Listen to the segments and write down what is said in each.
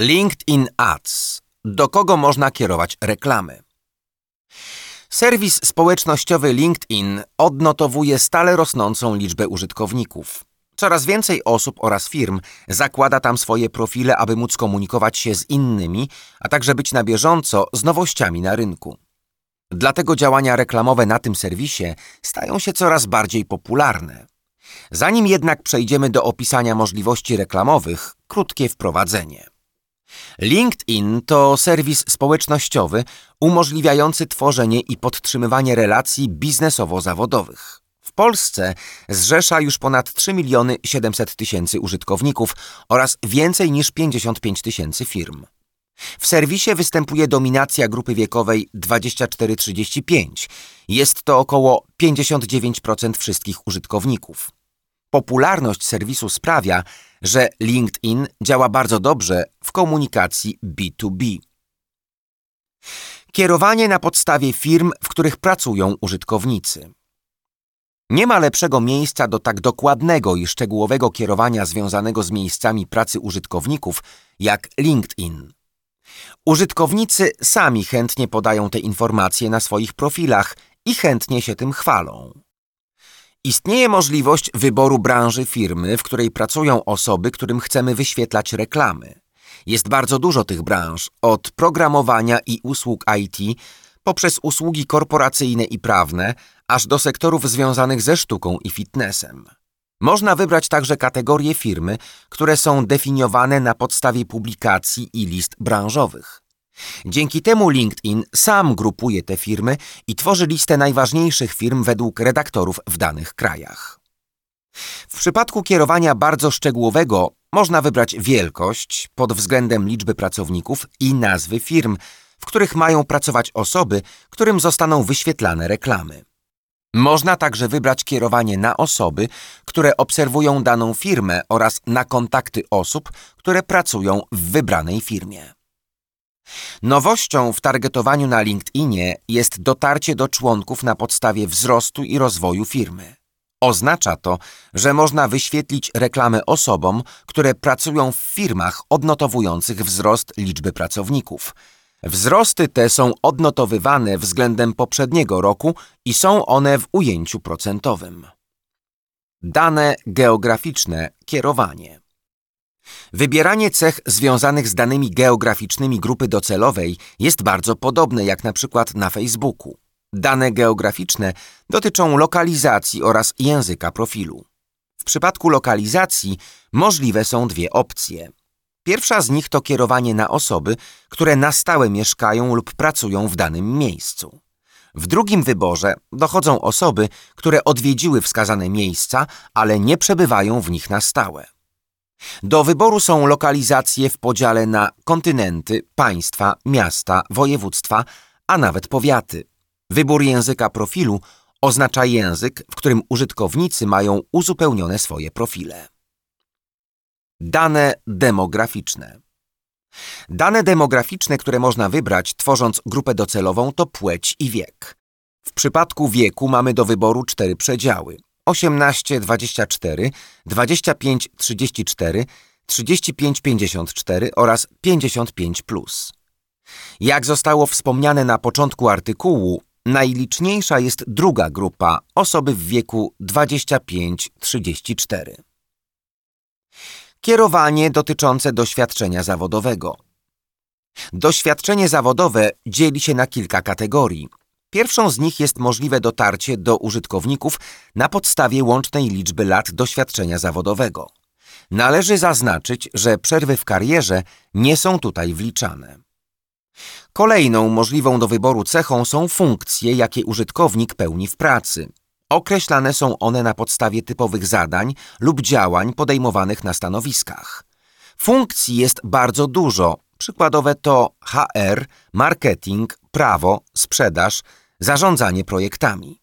LinkedIn Ads. Do kogo można kierować reklamy? Serwis społecznościowy LinkedIn odnotowuje stale rosnącą liczbę użytkowników. Coraz więcej osób oraz firm zakłada tam swoje profile, aby móc komunikować się z innymi, a także być na bieżąco z nowościami na rynku. Dlatego działania reklamowe na tym serwisie stają się coraz bardziej popularne. Zanim jednak przejdziemy do opisania możliwości reklamowych, krótkie wprowadzenie. LinkedIn to serwis społecznościowy umożliwiający tworzenie i podtrzymywanie relacji biznesowo-zawodowych. W Polsce zrzesza już ponad 3 miliony 700 tysięcy użytkowników oraz więcej niż 55 tysięcy firm. W serwisie występuje dominacja grupy wiekowej 24-35. Jest to około 59% wszystkich użytkowników. Popularność serwisu sprawia, że LinkedIn działa bardzo dobrze w komunikacji B2B. Kierowanie na podstawie firm, w których pracują użytkownicy. Nie ma lepszego miejsca do tak dokładnego i szczegółowego kierowania związanego z miejscami pracy użytkowników jak LinkedIn. Użytkownicy sami chętnie podają te informacje na swoich profilach i chętnie się tym chwalą. Istnieje możliwość wyboru branży firmy, w której pracują osoby, którym chcemy wyświetlać reklamy. Jest bardzo dużo tych branż, od programowania i usług IT, poprzez usługi korporacyjne i prawne, aż do sektorów związanych ze sztuką i fitnessem. Można wybrać także kategorie firmy, które są definiowane na podstawie publikacji i list branżowych. Dzięki temu LinkedIn sam grupuje te firmy i tworzy listę najważniejszych firm według redaktorów w danych krajach. W przypadku kierowania bardzo szczegółowego można wybrać wielkość pod względem liczby pracowników i nazwy firm, w których mają pracować osoby, którym zostaną wyświetlane reklamy. Można także wybrać kierowanie na osoby, które obserwują daną firmę oraz na kontakty osób, które pracują w wybranej firmie. Nowością w targetowaniu na LinkedInie jest dotarcie do członków na podstawie wzrostu i rozwoju firmy. Oznacza to, że można wyświetlić reklamę osobom, które pracują w firmach odnotowujących wzrost liczby pracowników. Wzrosty te są odnotowywane względem poprzedniego roku i są one w ujęciu procentowym. Dane geograficzne kierowanie. Wybieranie cech związanych z danymi geograficznymi grupy docelowej jest bardzo podobne jak na przykład na Facebooku. Dane geograficzne dotyczą lokalizacji oraz języka profilu. W przypadku lokalizacji możliwe są dwie opcje. Pierwsza z nich to kierowanie na osoby, które na stałe mieszkają lub pracują w danym miejscu. W drugim wyborze dochodzą osoby, które odwiedziły wskazane miejsca, ale nie przebywają w nich na stałe. Do wyboru są lokalizacje w podziale na kontynenty, państwa, miasta, województwa, a nawet powiaty. Wybór języka profilu oznacza język, w którym użytkownicy mają uzupełnione swoje profile. Dane demograficzne. Dane demograficzne, które można wybrać tworząc grupę docelową to płeć i wiek. W przypadku wieku mamy do wyboru cztery przedziały – 18 24, 25 34, 35 54 oraz 55. Plus. Jak zostało wspomniane na początku artykułu, najliczniejsza jest druga grupa osoby w wieku 25-34. Kierowanie dotyczące doświadczenia zawodowego. Doświadczenie zawodowe dzieli się na kilka kategorii. Pierwszą z nich jest możliwe dotarcie do użytkowników na podstawie łącznej liczby lat doświadczenia zawodowego. Należy zaznaczyć, że przerwy w karierze nie są tutaj wliczane. Kolejną możliwą do wyboru cechą są funkcje, jakie użytkownik pełni w pracy. Określane są one na podstawie typowych zadań lub działań podejmowanych na stanowiskach. Funkcji jest bardzo dużo, Przykładowe to HR, marketing, prawo, sprzedaż, zarządzanie projektami.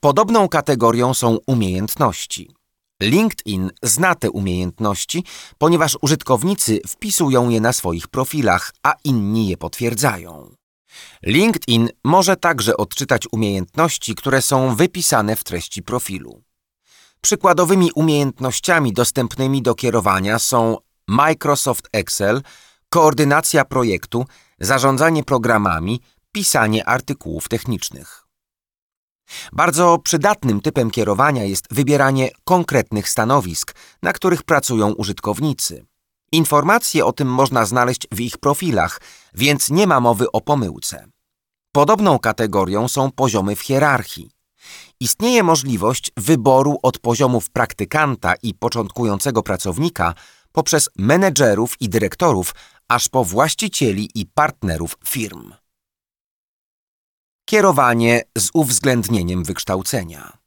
Podobną kategorią są umiejętności. LinkedIn zna te umiejętności, ponieważ użytkownicy wpisują je na swoich profilach, a inni je potwierdzają. LinkedIn może także odczytać umiejętności, które są wypisane w treści profilu. Przykładowymi umiejętnościami dostępnymi do kierowania są Microsoft Excel, koordynacja projektu, zarządzanie programami, pisanie artykułów technicznych. Bardzo przydatnym typem kierowania jest wybieranie konkretnych stanowisk, na których pracują użytkownicy. Informacje o tym można znaleźć w ich profilach, więc nie ma mowy o pomyłce. Podobną kategorią są poziomy w hierarchii. Istnieje możliwość wyboru od poziomów praktykanta i początkującego pracownika poprzez menedżerów i dyrektorów, aż po właścicieli i partnerów firm. Kierowanie z uwzględnieniem wykształcenia.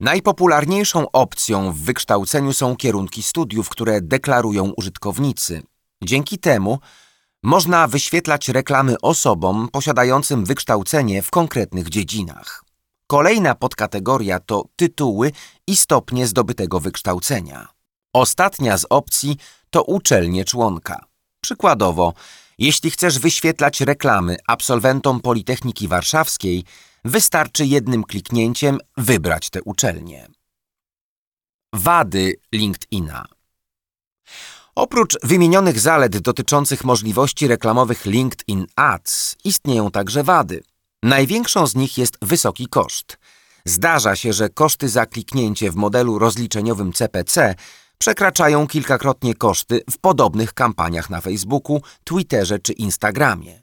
Najpopularniejszą opcją w wykształceniu są kierunki studiów, które deklarują użytkownicy. Dzięki temu można wyświetlać reklamy osobom posiadającym wykształcenie w konkretnych dziedzinach. Kolejna podkategoria to tytuły i stopnie zdobytego wykształcenia. Ostatnia z opcji to uczelnie członka. Przykładowo, jeśli chcesz wyświetlać reklamy absolwentom Politechniki Warszawskiej, wystarczy jednym kliknięciem wybrać tę uczelnię. Wady LinkedIna Oprócz wymienionych zalet dotyczących możliwości reklamowych LinkedIn Ads, istnieją także wady. Największą z nich jest wysoki koszt. Zdarza się, że koszty za kliknięcie w modelu rozliczeniowym CPC przekraczają kilkakrotnie koszty w podobnych kampaniach na Facebooku, Twitterze czy Instagramie.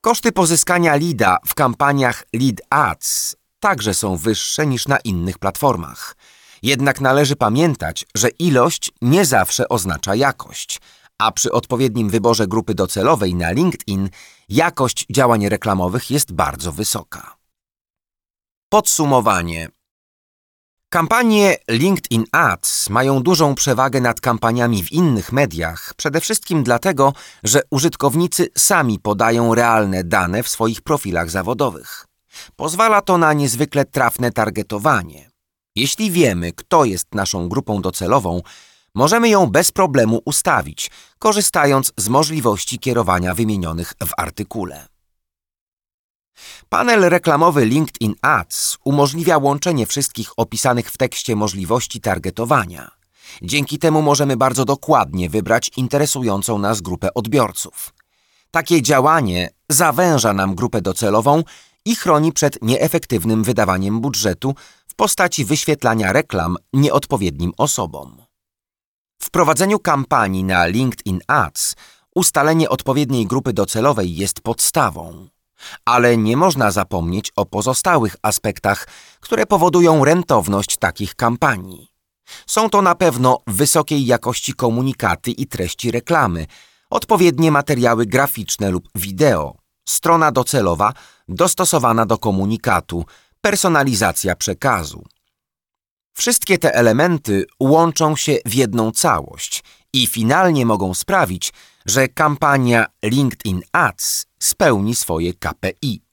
Koszty pozyskania leada w kampaniach Lead Ads także są wyższe niż na innych platformach. Jednak należy pamiętać, że ilość nie zawsze oznacza jakość, a przy odpowiednim wyborze grupy docelowej na LinkedIn jakość działań reklamowych jest bardzo wysoka. Podsumowanie Kampanie LinkedIn Ads mają dużą przewagę nad kampaniami w innych mediach, przede wszystkim dlatego, że użytkownicy sami podają realne dane w swoich profilach zawodowych. Pozwala to na niezwykle trafne targetowanie. Jeśli wiemy, kto jest naszą grupą docelową, możemy ją bez problemu ustawić, korzystając z możliwości kierowania wymienionych w artykule. Panel reklamowy LinkedIn Ads umożliwia łączenie wszystkich opisanych w tekście możliwości targetowania. Dzięki temu możemy bardzo dokładnie wybrać interesującą nas grupę odbiorców. Takie działanie zawęża nam grupę docelową i chroni przed nieefektywnym wydawaniem budżetu w postaci wyświetlania reklam nieodpowiednim osobom. W prowadzeniu kampanii na LinkedIn Ads ustalenie odpowiedniej grupy docelowej jest podstawą. Ale nie można zapomnieć o pozostałych aspektach, które powodują rentowność takich kampanii. Są to na pewno wysokiej jakości komunikaty i treści reklamy, odpowiednie materiały graficzne lub wideo, strona docelowa dostosowana do komunikatu, personalizacja przekazu. Wszystkie te elementy łączą się w jedną całość i finalnie mogą sprawić, że kampania LinkedIn Ads spełni swoje KPI.